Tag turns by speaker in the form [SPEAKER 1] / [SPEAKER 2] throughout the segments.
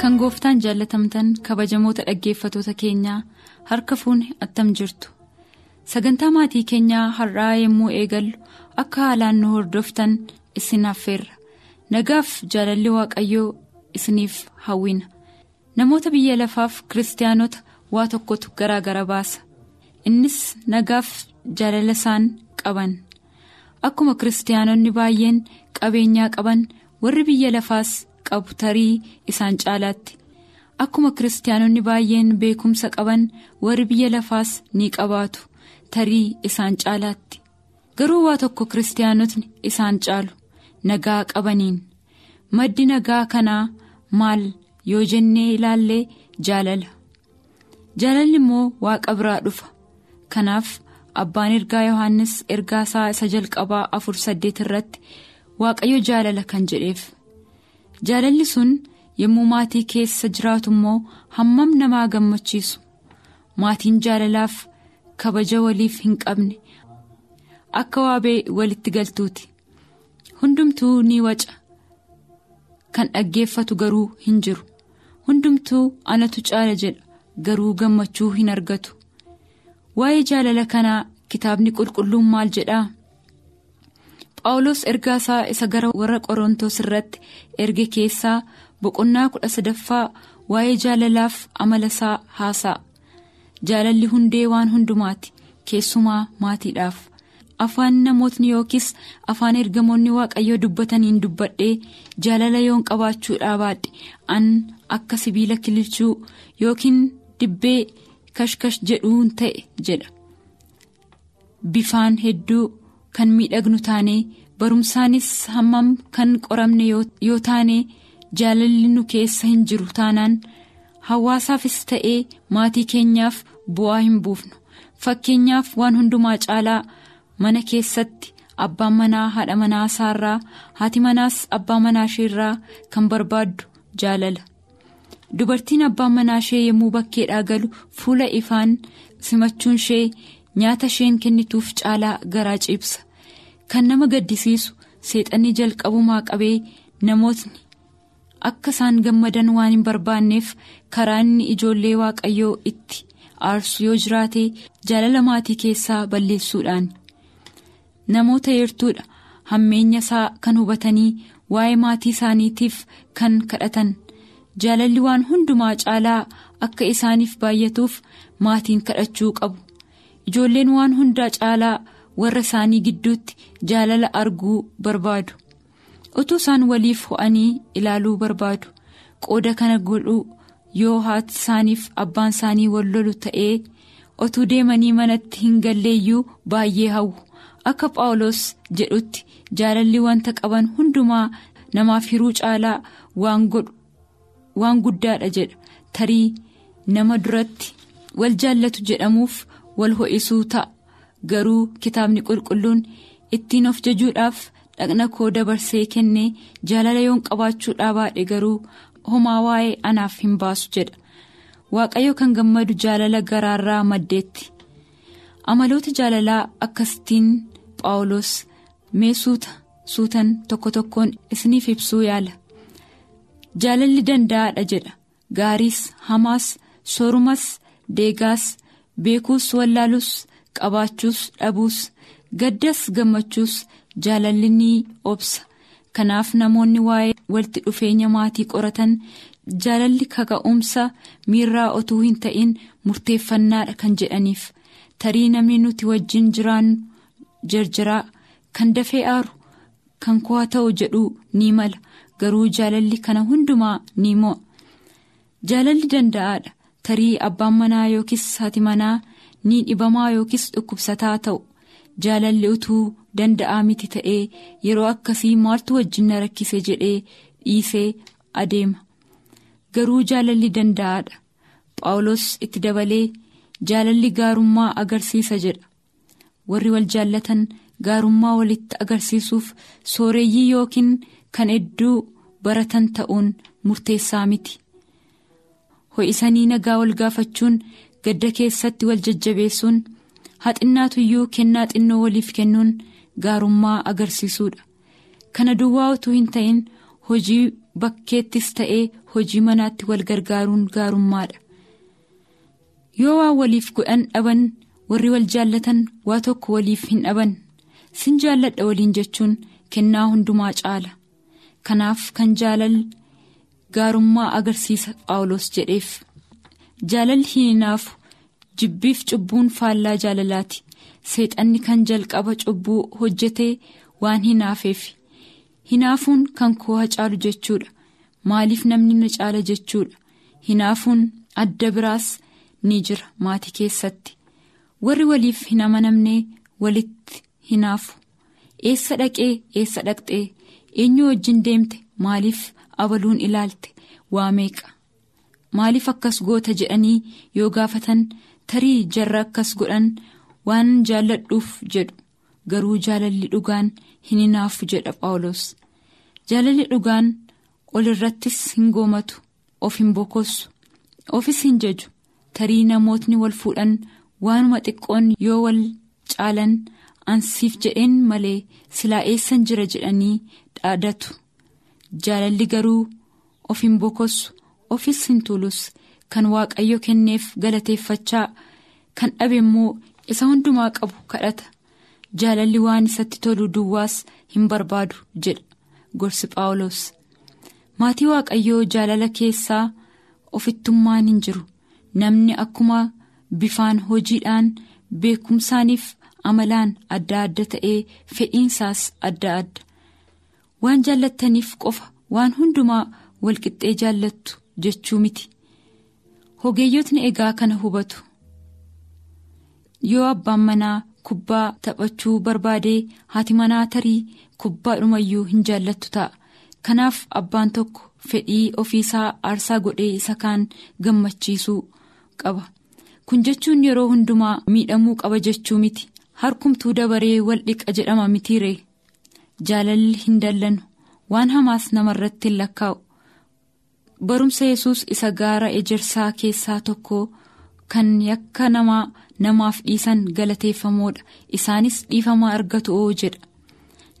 [SPEAKER 1] Kan gooftaan jaallatamtan kabajamoota dhaggeeffatoota keenyaa harka fuune attam jirtu. Sagantaa maatii keenyaa har'aa yommuu eegallu akka haalaan nu hordoftan isin affeerra nagaaf jaalalli waaqayyoo isiniif hawwina. Namoota biyya lafaaf kiristaanota waa tokkotu garaa gara baasa. Innis nagaaf jaalala isaan qaban. Akkuma kiristaanonni baay'een qabeenyaa qaban warri biyya lafaas. Qabu tarii isaan caalaatti. Akkuma kiristaanonni baay'een beekumsa qaban warri biyya lafaas ni qabaatu. Tarii isaan caalaatti. Garuu waa tokko kiristaanotni isaan caalu nagaa qabaniin. Maddi nagaa kanaa maal yoo jennee ilaallee jaalala. Jaalalli immoo waaqa biraa dhufa. Kanaaf abbaan ergaa yohannis ergaa isaa isa jalqabaa afur saddeet irratti waaqayyo jaalala kan jedheef. Jaalalli sun yommuu maatii keessa jiraatu immoo hammam namaa gammachiisu. Maatiin jaalalaaf kabaja waliif hin qabne. Akka waabee walitti galtuuti. Hundumtuu ni waca. Kan dhaggeeffatu garuu hin jiru. Hundumtuu anatu caala jedha. Garuu gammachuu hin argatu. Waa'ee jaalala kanaa kitaabni qulqulluun maal jedhaa. Phaawulos ergaa isaa isa gara warra qorontoos irratti erge keessaa boqonnaa kudha sadaffaa waa'ee jaalalaaf amala isaa haasa'a jaalalli hundee waan hundumaati keessumaa maatiidhaaf afaan namootni yookiis afaan ergamoonni waaqayyoo dubbataniin dubbadhee jaalala yoon qabaachuudhaa baadhe an akka sibiila kililchuu yookiin dibbee kashkash jedhuun ta'e jedha bifaan hedduu. Kan miidhagnu taane barumsaanis hammam kan qoramne yoo taane jaalalli nu keessa hin jiru taanaan hawaasaafis ta'ee maatii keenyaaf bu'aa hin buufnu fakkeenyaaf waan hundumaa caalaa mana keessatti abbaan manaa haadha manaa isaarraa haati manaas abbaa manaa isheerraa kan barbaaddu jaalala dubartiin abbaan manaa ishee yommuu bakkeedhaa galu fuula ifaan simachuun ishee. Nyaata isheen kennituuf caalaa garaa ciibsa. Kan nama gaddisiisu seexanni jalqabumaa qabee namootni akka isaan gammadan waan hin barbaanneef karaa inni ijoollee waaqayyoo itti aarsu yoo jiraate jaalala maatii keessaa balleessuudhaan. Namoota heertuudha hammeenya isaa kan hubatanii waa'ee maatii isaaniitiif kan kadhatan. Jaalalli waan hundumaa caalaa akka isaaniif baay'atuuf maatiin kadhachuu qabu. Ijoolleen waan hundaa caalaa warra isaanii gidduutti jaalala arguu barbaadu. Utuu isaan waliif ho'anii ilaaluu barbaadu. Qooda kana godhuu yoo haati isaaniif abbaan isaanii wal lolu ta'ee otuu deemanii manatti hin galleeyyuu baay'ee hawwu. Akka phaawulos jedhutti jaalalli wanta qaban hundumaa namaaf hiruu caalaa waan guddaadha jedha. Tarii nama duratti wal jaallatu jedhamuuf. Wal ho'isuu ta'a. Garuu kitaabni qulqulluun ittiin of jajuudhaaf dhaqna koo dabarsee kennee jaalala yoon qabaachuudhaa baadhe garuu homaa waa'ee anaaf hin baasu jedha. Waaqayyo kan gammadu jaalala garaarraa maddeetti. Amaloota jaalalaa akkasittiin phaawulos mee suuta suutan tokko tokkoon isiniif ibsuu yaala. Jaalalli danda'aadha jedha. Gaariis hamaas soorumas deegaas. Beekuus wallaalus qabaachuus dhabuus gaddas gammachuus jaalalli ni obsa. Kanaaf namoonni waa'ee walitti dhufeenya maatii qoratan jaalalli kaka'umsa miirraa otuu hin ta'in murteeffannaadha kan jedhaniif. Tarii namni nuti wajjin jiraannu jarjaraa kan dafee aaru kan koo ta'u jedhu ni mala. Garuu jaalalli kana hundumaa ni mo'a. Jaalalli danda'aadha tarii abbaan manaa yookiis haati manaa ni dhibamaa yookiis dhukkubsataa ta'u. Jaalalli utuu danda'aa miti ta'ee yeroo akkasii maaltu wajjin na rakkise jedhee dhiisee adeema. Garuu jaalalli danda'aadha. Phaawulos itti dabalee jaalalli gaarummaa agarsiisa jedha. Warri wal jaallatan gaarummaa walitti agarsiisuuf sooreyyii yookiin kan hedduu baratan ta'uun murteessaa miti. Ho'isanii nagaa wal gaafachuun gadda keessatti wal jajjabeessuun haxinnaatuyyuu kennaa xinnoo waliif kennuun gaarummaa agarsiisuudha. Kana duwwaa utuu hin ta'in hojii bakkeettis ta'ee hojii manaatti wal gargaaruun gaarummaadha. Yoo waan waliif godhan dhaban warri wal jaallatan waa tokko waliif hin dhaban. Sin jaalladha waliin jechuun kennaa hundumaa caala. Kanaaf kan jaalal gaarummaa agarsiisa phaawulos jedheef. Jaalalli hin hinaafu jibbiif cubbuun faallaa jaalalaati. Seexanni kan jalqaba cubbuu hojjetee waan hinaafeef. Hinaafuun kan koo hacaalu jechuudha. Maaliif namni na caala jechuudha? Hinaafuun adda biraas ni jira maatii keessatti. Warri waliif hin amanamne walitti hinaafu. Eessa dhaqee eessa dhaqxee? Eenyu wajjin deemte? Maaliif abaluun ilaalte waa meeqa? Maaliif akkas goota jedhanii yoo gaafatan tarii jarra akkas godhan waan jaalladhuuf jedhu? Garuu jaalalli dhugaan hin hinaafu jedha phaawulos jaalalli dhugaan ol irrattis hin goomatu of hin bokossu ofis hin jaju tarii namootni wal fuudhan waanuma xiqqoon yoo wal caalan ansiif jedheen malee silaa eessan jira? jedhanii dhaadatu jaalalli garuu of hin bokossu ofis hin tuulus. Kan waaqayyo kenneef galateeffachaa kan dhabe immoo isa hundumaa qabu kadhata. Jaalalli waan isatti tolu duwwaas hin barbaadu jedha gorsi phaawulos. Maatii waaqayyoo jaalala keessaa ofittummaan hin jiru. Namni akkuma bifaan hojiidhaan beekumsaaniif amalaan adda adda ta'ee fedhiinsaas adda adda waan jaallattaniif qofa waan hundumaa walqixxee jaallattu jechuu miti. Hogeeyyotni egaa kana hubatu. Yoo abbaan manaa kubbaa taphachuu barbaadee haati manaa tarii kubbaa dhumayyuu hin jaallattu ta'a. Kanaaf abbaan tokko fedhii ofiisaa aarsaa godhee isa kaan gammachiisuu qaba. Kun jechuun yeroo hundumaa miidhamuu qaba jechuu miti. Harkumtuu dabaree wal dhiqa jedhama mitiiree jaalalli hin dallanu waan hamaas namarratti hin lakkaa'u barumsa yesus isa gaara ejersaa keessaa tokko kan yakka namaa namaaf dhiisan galateeffamoodha isaanis dhiifamaa argatu oo jedha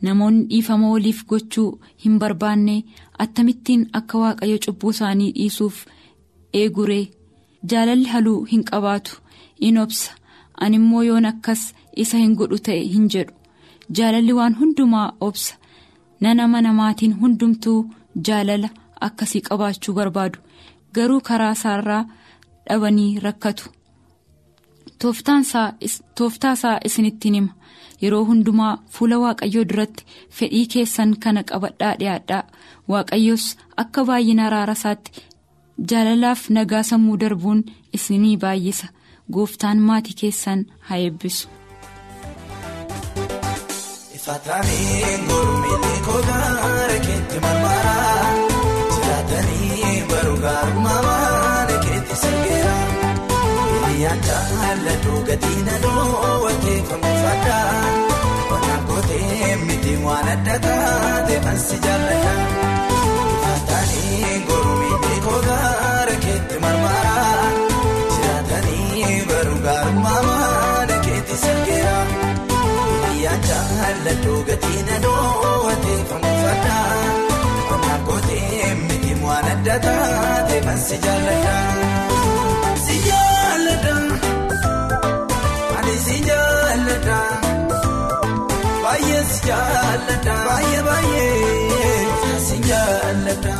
[SPEAKER 1] namoonni dhiifama waliif gochuu hin barbaanne attamittiin akka waaqayyo cubbuu isaanii dhiisuuf eeguree jaalalli haluu hin qabaatu in obsa ani immoo yoon akkas isa hin godhu ta'e hin jedhu jaalalli waan hundumaa obsa. Nama namaatiin hundumtuu jaalala akkasii qabaachuu barbaadu. Garuu karaa isaarraa dhabanii rakkatu. Tooftaa isaa isinittiin hima. Yeroo hundumaa fuula waaqayyoo duratti fedhii keessan kana qabadhaa dhiyaadhaa. Waaqayyos akka baay'ina araara isaatti jaalalaaf nagaa sammuu darbuun isinii baay'isa. Gooftaan maatii keessan haa eebbisu.
[SPEAKER 2] Faataanii gurmii kogaara keetti marmaraa jiraatanii baruu gaarummaa maana keetti sirgeera. Hiriyyaan jaalladhu gatii nadoo wanteeffamu fadhaa Wanaan kootee miti waan adda taate ansi jaalladha. Faataanii gurmii kogaara keetti marmaraa jiraatanii baruu gaarummaa maana keetti sirgeera. Jaalladhu gatii nadoo wanteeffamu fadhaa Wanaan kootee miti waan adda taate kan si jaalladha. Si jaalladha ani si jaalladha baay'ee si jaalladha baay'ee baay'ee si jaalladha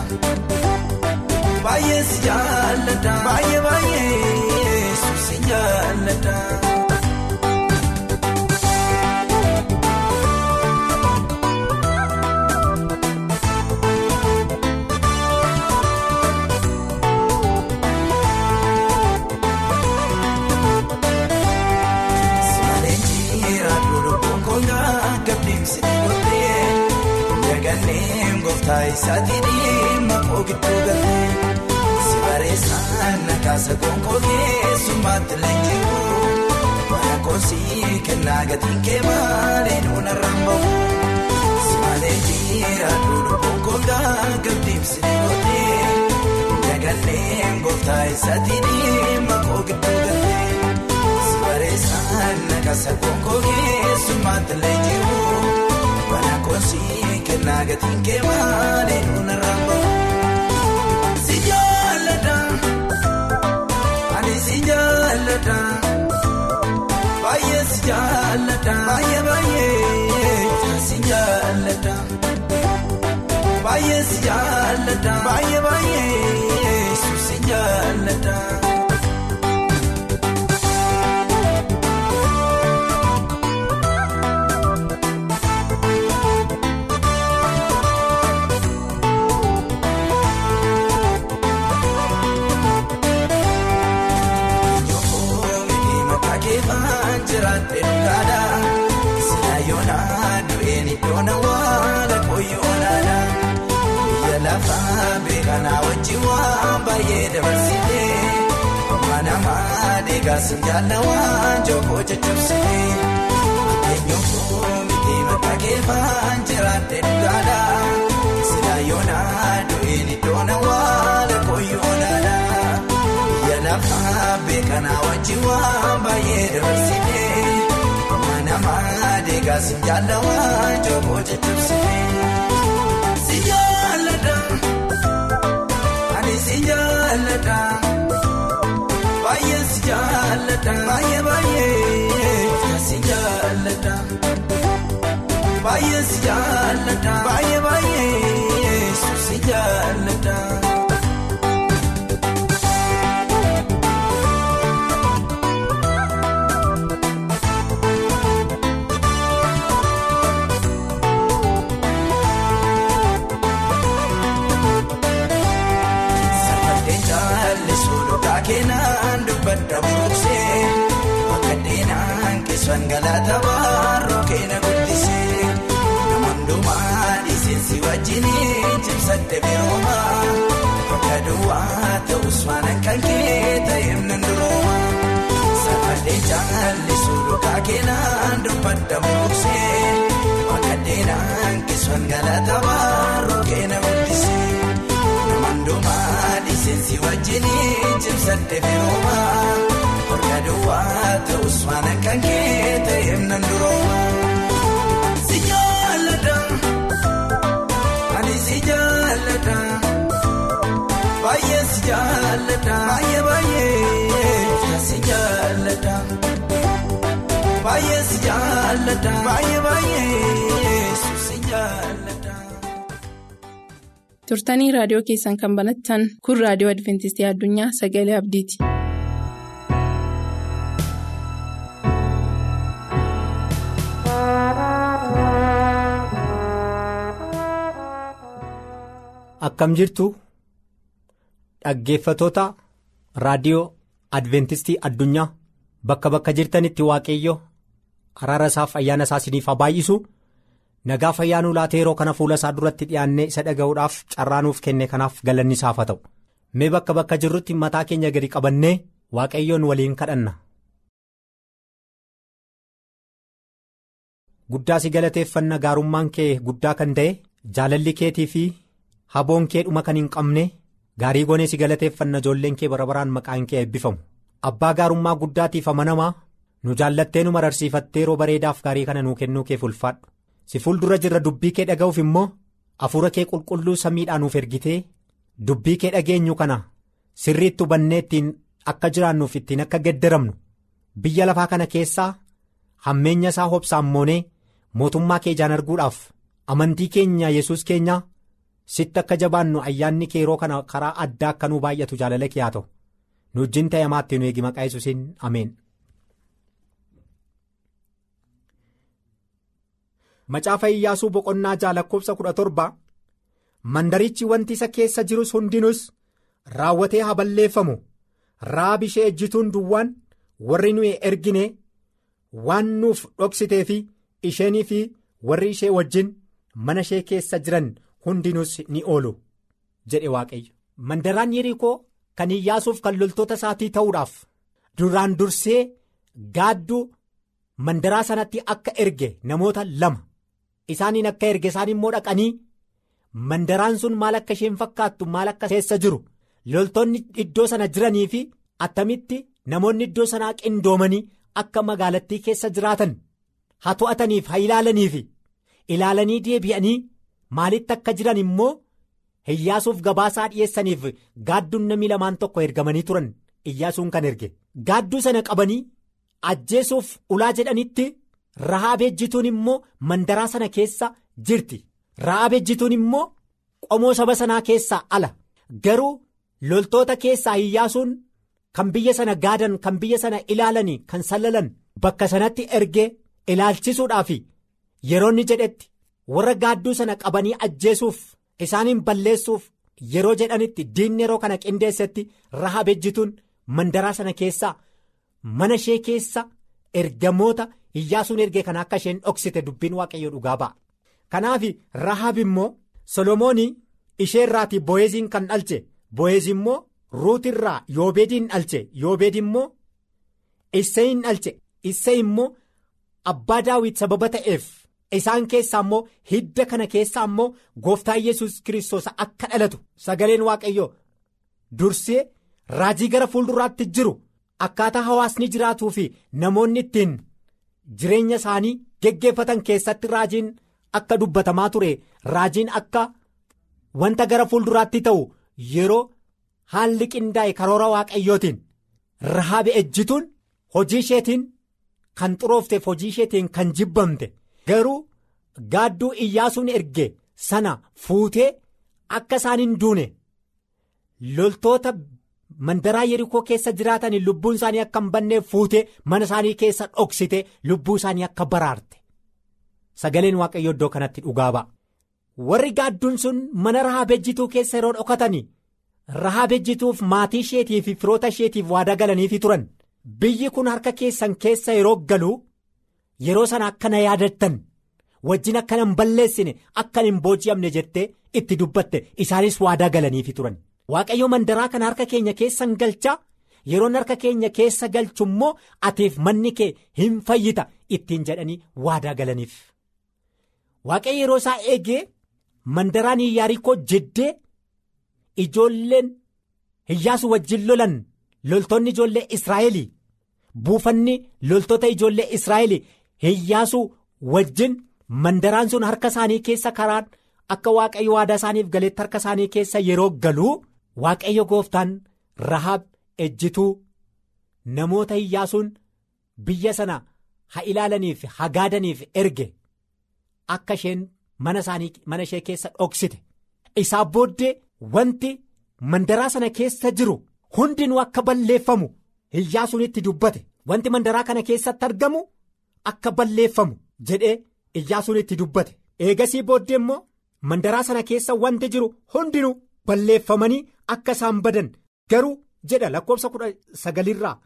[SPEAKER 2] baay'ee si jaalladha baay'ee baay'ee gooftaa isaatii dhimma koo gidduu galee si bareessaan nakaasa gonkoo keessummaatti leenji'u bara koonsii kennaa gatiin kee maalee nuuna rambamu si malee jira duudhu gonkoon gaagabdiimsi deemotee dagallee gooftaa isaatii dhimma koo gidduu galee si bareessaan nakaasa gonkoo keessummaatti leenji'u. Bara koonsii kennaa gatiin kee maalee jaalladha baay'ee baay'ee si jaalladha baay'ee si jaalladha baay'ee baay'ee si jaalladha. Dabarsitee amma namaa deeggarsin jaallawaan jookoo jajjabsitee eenyuun miti maqaa keefaan jiraate dhugaadha sila yoonaa du'een iddoon awwaala koyyoonadha. Lafaa beekanaa wajjin waan baay'ee dabarsitee namaa deeggarsin jaallawaa jookoo jajjabsitee baay'ee si jaalladha baay'ee baay'ee si jaalladha. Keenan dubbadda buruqsee akka deenaan keessan galata birooma bakka duwwaa ta'us waan kan kee ta'eef nan durooma safadhee jaallisuu dhugaa keenan dubbadda buruqsee akka deenaan keessan galata baaroo keena guddisee. Mandumaa dhiisinsi wajjiniin cimsadde birooma Bakka duwwaa ta'us waan kan kee ta'eef nan durooma. Jaalladha baay'ee si jaalladha baay'ee baay'ee si jaalladha baay'ee si jaalladha baay'ee baay'ee si jaalladha.
[SPEAKER 3] turtanii raadiyoo keessan kan banattan kun raadiyoo adventistii addunyaa sagalee abdiiti.
[SPEAKER 4] Akkam jirtu dhaggeeffatoota raadiyoo adventistii addunyaa bakka bakka jirtanitti waaqayyo araara isaaf ayyaana isaa isiniif haa baay'isu. nagaa fayyaanuu laatee yeroo kana fuula isaa duratti dhiyaannee isa dhaga'uudhaaf carraanuuf kenne kanaaf galanni isaaf haa ta'u mee bakka bakka jirrutti mataa keenya gadi qabannee waaqayyoon waliin kadhanna. guddaa si galateeffanna gaarummaan kee guddaa kan ta'e jaalalli keetii fi haboon kee dhuma kan hin qabne gaarii goonee si galateeffanna ijoolleen kee bara baraan maqaan kee eebbifamu abbaa gaarummaa guddaatiif amanamaa nu jaallattee nu mararsiifattee yeroo bareedaaf gaarii kana nuu kennuu keef ulfaadhu. si fuuldura jirra dubbii kee dhaga'uuf immoo hafuura kee qulqulluu samiidhaan nuuf ergitee dubbii kee dhageenyu kana sirriitti hubannee ittiin akka jiraannuuf ittiin akka geddaramnu biyya lafaa kana keessaa hammeenya isaa hobsaan moonee mootummaa kee ijaan arguudhaaf amantii keenya yesus keenya sitti akka jabaannu ayyaanni kee yeroo kana karaa addaa akka nuu baay'atu jaalala kee ta'u nu wajjin ta'e amaatti nu eegi maqaa yesuusiin ameen. Macaafa Iyyaasuu boqonnaa ja'a lakkoofsa kudha torba mandarichi wanti isa keessa jirus hundinus raawwatee haa balleeffamu raab ishee ejjituun duwwaan warri nuyi ergine waan nuuf dhoksitee fi isheenii fi warri ishee wajjin mana ishee keessa jiran hundinuus ni oolu jedhe waaqayyo. Mandaraan yerikoo kan iyyaasuuf kan loltoota isaatii ta'uudhaaf duraan dursee gaadduu mandaraa sanatti akka erge namoota lama. Isaaniin akka erge isaan immoo dhaqanii mandaraan sun maal akka isheen fakkaattu maal akka keessa jiru loltoonni iddoo sana jiranii fi attamitti namoonni iddoo sanaa qindoomanii akka magaalattii keessa jiraatan haa to'ataniif haa ilaalaniif ilaalanii deebi'anii maalitti akka jiran immoo iyyaasuuf gabaasaa dhiyeessaniif gaadduun namni lamaan tokko ergamanii turan iyyaasuun kan erge. Gaadduu sana qabanii ajjeesuuf ulaa jedhanitti rahaab ejjituun immoo mandaraa sana keessa jirti. Rahaab ejjituun immoo qomoo saba sanaa keessaa ala. Garuu loltoota keessaa iyyaasuun kan biyya sana gaadan kan biyya sana ilaalanii kan sallalan bakka sanatti ergee ilaalchisuudhaaf yeroonni jedhetti warra gaadduu sana qabanii ajjeesuuf isaaniin balleessuuf yeroo jedhanitti diinni yeroo kana qindeessetti rahaab ejjituun mandaraa sana keessaa mana ishee keessa ergamoota iyyaasuun ergee kana akka isheen dhoksite dubbiin waaqayyo dhugaa ba'a. kanaaf rahaab immoo solomoonii ishee irraatii bo'eeziin kan dhalche bo'eezi immoo ruutirraa yoobeediin dhalche yoobeed immoo isseeyin dhalche issee immoo abbaa daawit sababa ta'eef isaan keessaa immoo hidda kana keessaa immoo gooftaa yesus kiristoos akka dhalatu sagaleen waaqayyo dursee raajii gara fuulduraatti jiru akkaataa hawaasni jiraatuu fi namoonni ittiin jireenya isaanii geggeeffatan keessatti raajiin akka dubbatamaa ture raajiin akka wanta gara fuulduraatti ta'u yeroo haalli qindaa'e karoora waaqayyootiin rahaabe ejjituun hojii isheetiin kan xuroofteef hojii isheetiin kan jibbamte garuu gaadduu iyyaasuun erge. Sana fuutee akka isaan hin duune. Loltoota mandaraa yerikoo keessa jiraatan lubbuun isaanii akka hin banneef fuutee mana isaanii keessa dhoksite lubbuu isaanii akka baraarte. Sagaleen waaqayyo iddoo kanatti dhugaa ba'a. warri gaadduun sun mana rahaab ejjituu keessa yeroo dhokatanii rahaab ejjituuf maatii isheetii fi firoota isheetiif waadaa galaniifi turan. Biyyi kun harka keessan keessa yeroo galu yeroo sana akka na yaadattan wajjin akka hin balleessine akka hin booji'amne jettee itti dubbatte isaanis waadaa galaniifi turan waaqayyo mandaraa kana harka keenya keessan galchaa yeroon harka keenya keessa galchu immoo atiif manni kee hin fayyita ittiin jedhanii waadaa galaniif waaqayyo yeroo isaa eegee. mandaraan iyyaarikoo jeddee ijoolleen iyyaasu wajjin lolan loltoonni ijoollee israa'elii buufanni loltoota ijoollee israa'elii iyyaasu wajjin mandaraan sun harka isaanii keessa karaan akka waaqayyo waadaa isaaniif galeetti harka isaanii keessa yeroo galuu waaqayyo gooftaan rahaab ejjituu namoota iyyaasuun biyya sana ha ilaalaniif ha gaadaniif erge akka isheen. mana ishee keessa dhoksite isaa booddee wanti mandaraa sana keessa jiru hundinuu akka balleeffamu iyyaasuun itti dubbate wanti mandaraa kana keessatti argamu akka balleeffamu jedhee iyyaasuun itti dubbate. Eegasii booddee immoo mandaraa sana keessa wanti jiru hundinuu balleeffamanii akka isaan badan garuu jedha lakkoofsa kudha sagalirraa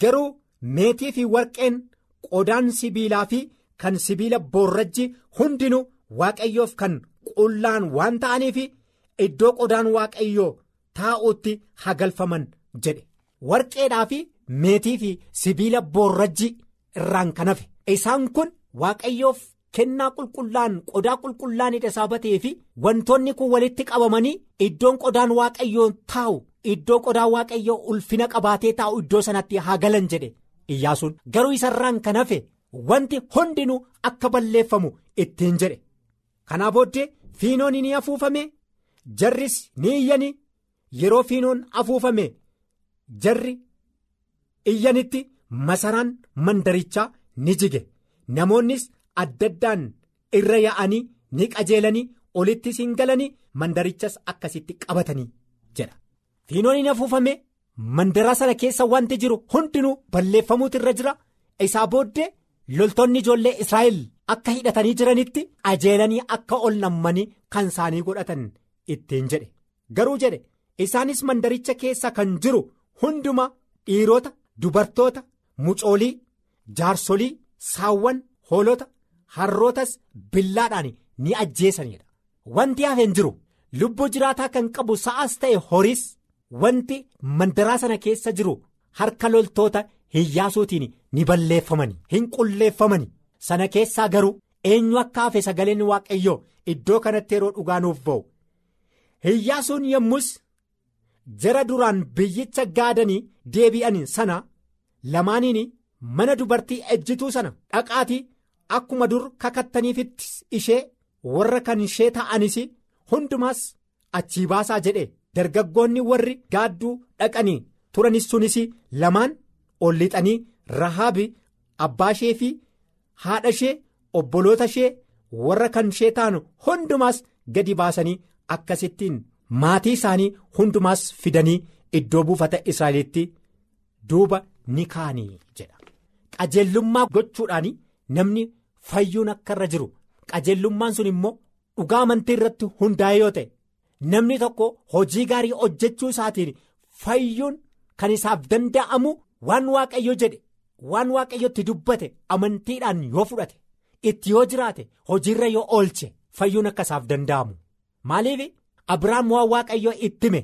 [SPEAKER 4] garuu meetii fi warqeen qodaan sibiilaa fi kan sibiila boorrajji hundinuu. waaqayyoof kan qullaan waan ta'aniif iddoo qodaan waaqayyoo taa'utti hagalfaman jedhe. Warqeedhaa fi meetii fi sibiila boorrajji irraan kan hafe. Isaan kun waaqayyoof kennaa qulqullaan qodaa qulqullaan hidha fi wantoonni kun walitti qabamanii iddoon qodaan waaqayyoo taa'u iddoo qodaan waaqayyoo ulfina qabaatee taa'u iddoo sanatti haa galan jedhe iyyaasuun garuu isarraan kan hafe wanti hundinuu akka balleeffamu ittiin jedhe. kanaa booddee fiinoon ni afuufame jarris ni iyyani yeroo fiinoon afuufame jarri iyyanitti masaraan mandarichaa ni jige namoonnis adda addaan irra yaa'anii ni qajeelanii olitti siin galanii mandarichas akkasitti qabatanii jedha fiinoon ni afuufame mandaraa sana keessa wanti jiru hundinuu balleeffamuutu irra jira isaa booddee loltoonni ijoollee israa'el. akka hidhatanii jiranitti ajeelanii akka ol nammanii kan isaanii godhatan ittiin jedhe garuu jedhe isaanis mandaricha keessa kan jiru hunduma dhiirota dubartoota mucoolii jaarsolii saawwan hoolota harrootas billaadhaan ni ajjeesanidha wanti hafe hin jiru. Lubbuu jiraataa kan qabu sa'as ta'e horiis wanti mandaraa sana keessa jiru harka loltoota hiyyaasuutiin ni balleeffamani hin qulleeffamani. Sana keessaa garuu eenyu akka hafe sagaleen waaqayyoo iddoo kanatti yeroo dhugaa nuuf ba'u. Hiyyaasuun yommus jara duraan biyyicha gaadanii deebi'an sana lamaaniin mana dubartii ejjituu sana dhaqaatii akkuma dur kakattaniifitti ishee warra kan ishee ta'anis hundumaas achii baasaa jedhe dargaggoonni warri gaadduu dhaqanii turanis sunis lamaan ol lixanii rahaabi abbaa ishee fi haadha ishee obboloota ishee warra kan ishee ta'an hundumaas gadi baasanii akkasittiin maatii isaanii hundumaas fidanii iddoo buufata israa'elitti duuba ni kaanii jedha qajeellummaa gochuudhaan namni fayyuun akka irra jiru. Qajeellummaan sun immoo dhugaa amantii irratti hundaa'e yoo ta'e namni tokko hojii gaarii hojjechuu isaatiin fayyuun kan isaaf danda'amu waan waaqayyo jedhe waan waaqayyotti dubbate amantiidhaan yoo fudhate itti yoo jiraate hojiirra yoo oolche fayyuun akka isaaf danda'amu. Maaliif? Abiraam waan waaqayyo itti hime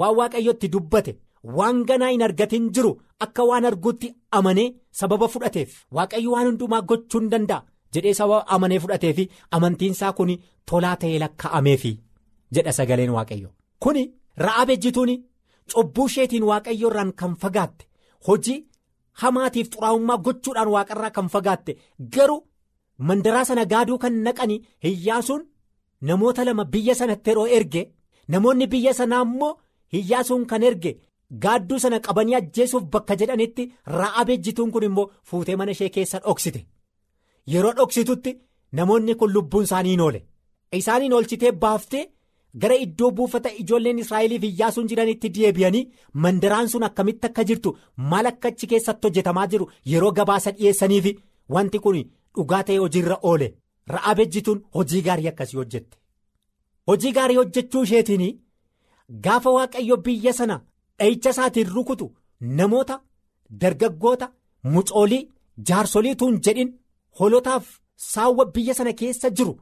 [SPEAKER 4] waan waaqayyotti dubbate waan ganaa hin argatin jiru akka waan arguutti amanee sababa fudhateef waaqayyo waan hundumaa gochuu hin danda'a jedhee sababa amanee fudhatee fi amantiinsaa kun tolaa ta'ee lakkaa'ameefi jedha sagaleen waaqayyo. Kuni ra'aa ejjituun cubbuu isheetiin waaqayyo irraan kan fagaatte hojii hamaatiif xuraa'ummaa gochuudhaan waaqarraa kan fagaatte garuu mandaraa sana gaaduu kan naqanii hiyyaasuun namoota lama biyya sanatti yeroo erge namoonni biyya sanaa immoo hiyyaasuun kan erge gaadduu sana qabanii ajjeesuuf bakka jedhanitti ra'aa ejjituun kun immoo fuutee mana ishee keessa dhoksite. Yeroo dhoksitutti namoonni kun lubbuun isaanii hin oole isaaniin oolchitee baaftee gara iddoo buufata ijoolleen israa'eliif hiyyaasuun jiranitti deebi'anii mandaraan sun akkamitti akka jirtu maal akka achi keessatti hojjetamaa jiru yeroo gabaasa dhiyeessaniif wanti kun dhugaa ta'ee hojiirra oole. Ra'aa ejjituun hojii gaarii akkasii hojjette. Hojii gaarii hojjechuu isheetiin gaafa waaqayyo biyya sana dha'icha isaatiin rukutu namoota dargaggoota mucoolii jaarsoliituun jedhin holotaaf saawwa biyya sana keessa jiru.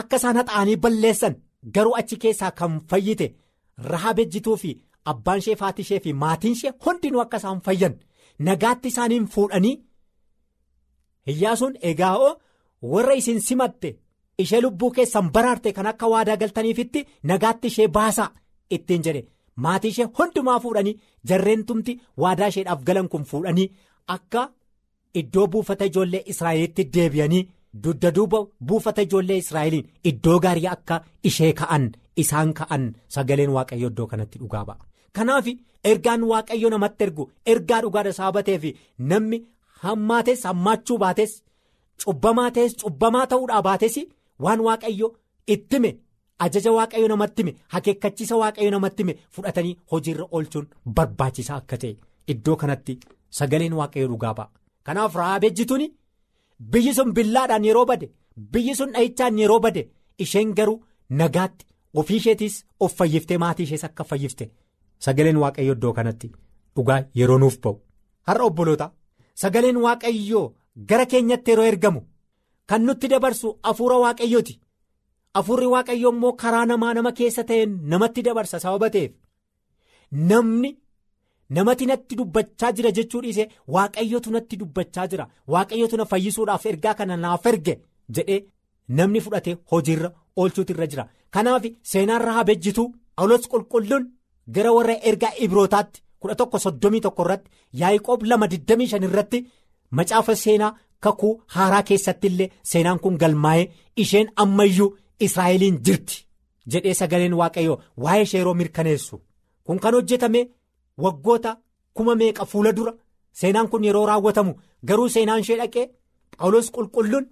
[SPEAKER 4] Akka isaan haxaanii balleessan garuu achi keessaa kan fayyite rahaab ejjituu fi abbaan ishee faatii ishee fi maatiin ishee hundinuu akka isaan fayyan. Nagaatti isaaniin fuudhanii hiyyaasuun egaa'oo warra isin simatte ishee lubbuu keessan baraarte kan akka waadaa galtaniifitti nagaatti ishee baasaa ittiin jedhe maatii ishee hundumaa fuudhanii jarreentumti waadaa isheedhaaf galan kun fuudhanii akka iddoo buufata ijoollee israa'elitti deebi'anii dudda duuba buufata ijoollee israa'eliin iddoo gaarii akka ishee ka'an isaan ka'an sagaleen waaqayyo iddoo kanatti dhugaa ba'a. kanaaf ergaan waaqayyo namatti ergu ergaa dhugaadha saabatee fi namni hammaates hammaachuu baates cubbamaa ta'es cubbamaa ta'uudhaa baates waan waaqayyo ittime ajaja waaqayyo namatti hime akeekkachiisa waaqayyo namatti hime fudhatanii hojiirra oolchuun barbaachisaa akka ta'e iddoo kanatti sagaleen waaqayyo dhugaa ba'a. kanaaf rahaab ejjituun biyyi sun billaadhaan yeroo bade biyyi sun dhahichaan yeroo bade isheen garuu nagaatti ofii isheetiis of fayyiftee maatii ishees akka fayyifte sagaleen waaqayyo iddoo kanatti dhugaa yeroo nuuf ba'u har'a obboloota sagaleen waaqayyoo gara keenyatti yeroo ergamu kan nutti dabarsu hafuura waaqayyooti hafuurri waaqayyoo immoo karaa namaa nama keessa ta'een namatti dabarsa sababa ta'eef namni. namati natti dubbachaa jira jechuu dhiise waaqayyotu natti dubbachaa jira waaqayyotu na fayyisuudhaaf ergaa kana naaf erge jedhee namni fudhate hojiirra oolchuutu irra jira kanaaf seenaan rahaab ejjituu phaawulos qulqulluun gara warra ergaa ibrootaatti kudha tokko soddomii tokko irratti yaaqoob lama digdamii shan irratti macaafa seenaa kakuu haaraa keessatti illee seenaan kun galmaa'ee isheen ammayyuu israa'eliin jirti jedhee sagaleen waaqayyoo waa'ee ishee yeroo mirkaneessu kun kan hojjetame. waggoota kuma meeqa fuula dura seenaan kun yeroo raawwatamu garuu seenaan ishee dhaqee phaawulos qulqulluun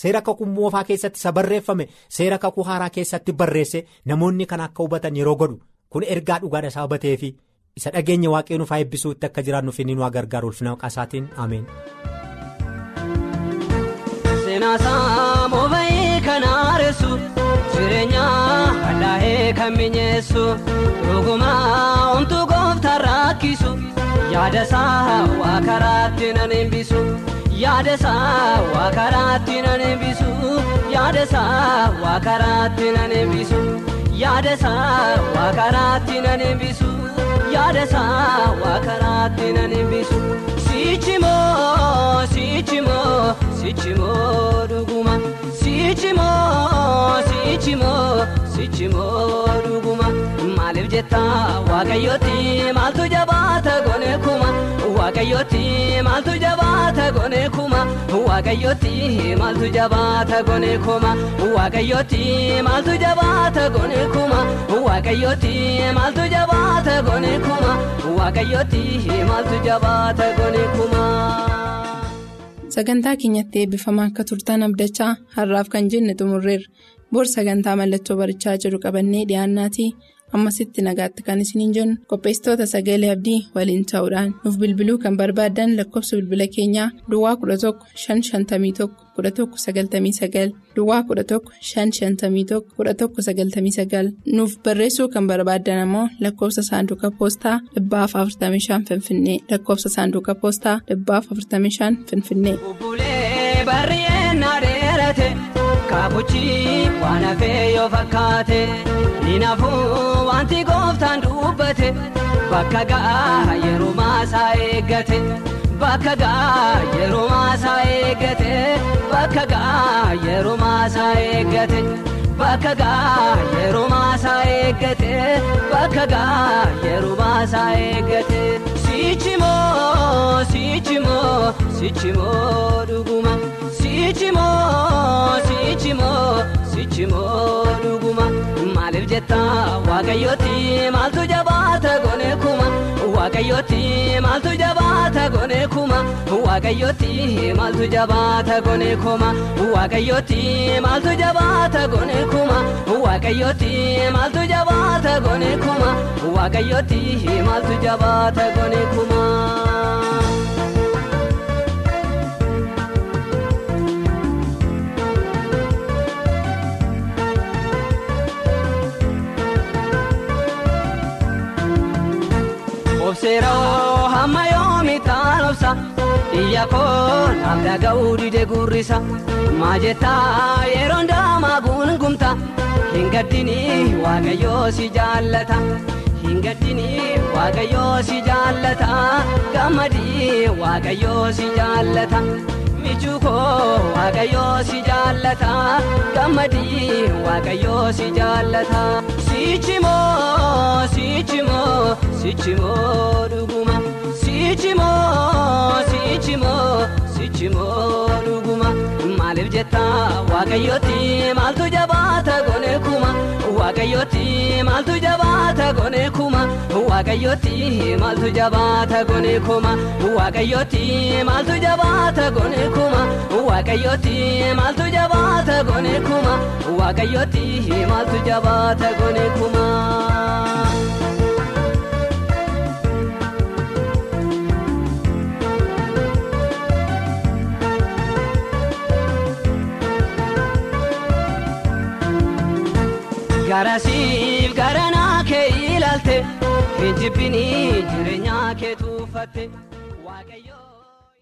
[SPEAKER 4] seera kakuu moofaa keessatti isa barreeffame seera kakuu haaraa keessatti barreesse namoonni kan akka hubatan yeroo godhu kun ergaa dhugaadha sababatee fi isa dhageenya waaqayyo nuuf haa eebbisuutti akka jiraannuuf inni nu gargaaru ulfina maqaasaatiin ameen.
[SPEAKER 5] Jireenya hadhaa'ee kan mi'eessu dhugumaa omtuu gooftaa rakkisu yaada isaa waa karaatti nan eebbisu yaada isaa waa karaatti nan eebbisu yaada isaa waa karaatti nan eebbisu yaada isaa waa karaatti nan eebbisu yaada isaa waa karaatti nan eebbisu sichimoo sichimoo sichimoo dhuguma sichimoo sichimoo sichimoo dhuguma maaliif jetta waaqayyooti maaltu jabaata gone kuma waaqayyooti maaltu jabaata gone kuma waaqayyooti maaltu jabaata gone kuma waaqayyooti maaltu jabaata gone kuma waaqayyooti maaltu jabaata gone kuma waaqayyooti maaltu jabaata gone kuma.
[SPEAKER 3] Sagantaa keenyatti eebbifamaa akka turtan abdachaa har'aaf kan jenne xumurreerra. Bor sagantaa mallattoo barichaa jiru qabannee dhiyaannaatii ammasitti nagaatti kan isiniin jennu qopheessitoota sagalee abdii waliin ta'uudhaan nuuf bilbiluu kan barbaaddan lakkoofsa bilbila keenyaa Duwwaa 11 551 11 99 Duwwaa 11 551 11 99 nuuf barreessuu kan barbaaddan ammoo lakkoofsa saanduqa poostaa 45 Finfinnee lakkoofsa saanduqa poostaa 45 Finfinnee.
[SPEAKER 5] Kaabuchi waan hafee yoo fakkaate ni nafuu wanti gooftaan dubbate bakka ga'a yeroo maasaa eeggate bakka ga'a yeroo maasaa eeggate bakka ga'a yeroo maasaa eeggate bakka ga'a yeroo maasaa eeggate bakka ga'a yeroo maasaa eeggate sichimoo sichimoo sichimoo dhuguma sichimoo sichimoo sichimoo dhuguma maaliif jetta waaqayyooti maaltu jabaata gone kuma. Waaqayyooti maaltu jabaata gone kuma. Waaqayyooti maaltu jabaata gone kuma. Waaqayyooti maaltu jabaata gone kuma. Waaqayyooti maaltu jabaata gone kuma. Waaqayyooti maaltu jabaata gone kuma. Obseeroo hamma yoomi taanobsa iyya koo naaf dhaga'uu dide gurrisa maa jettaa yeroo ndaamaa gungumta hin gaddini waaqayyoo si jaallata hin gaddini waaqayyoo si jaallata gammadii waaqayyoo si jaallata michuu koo waaqayyoo si jaallata gammadii waaqayyoo si jaallata sichimoo sichimoo sichimoo dhuguma sichimoo sichimoo sichimoo dhuguma maaliif jetta waaqayyooti maaltu jabaata gone kuma waaqayyooti maaltu jabaata gone kuma waaqayyooti maaltu jabaata gone kuma waaqayyooti maaltu jabaata gone kuma waaqayyooti maaltu jabaata gone kuma waaqayyooti maaltu jabaata gone kuma. Garasiif garanaa kee ilaalte hin jibbinii jireenyaa kee tuuffatte.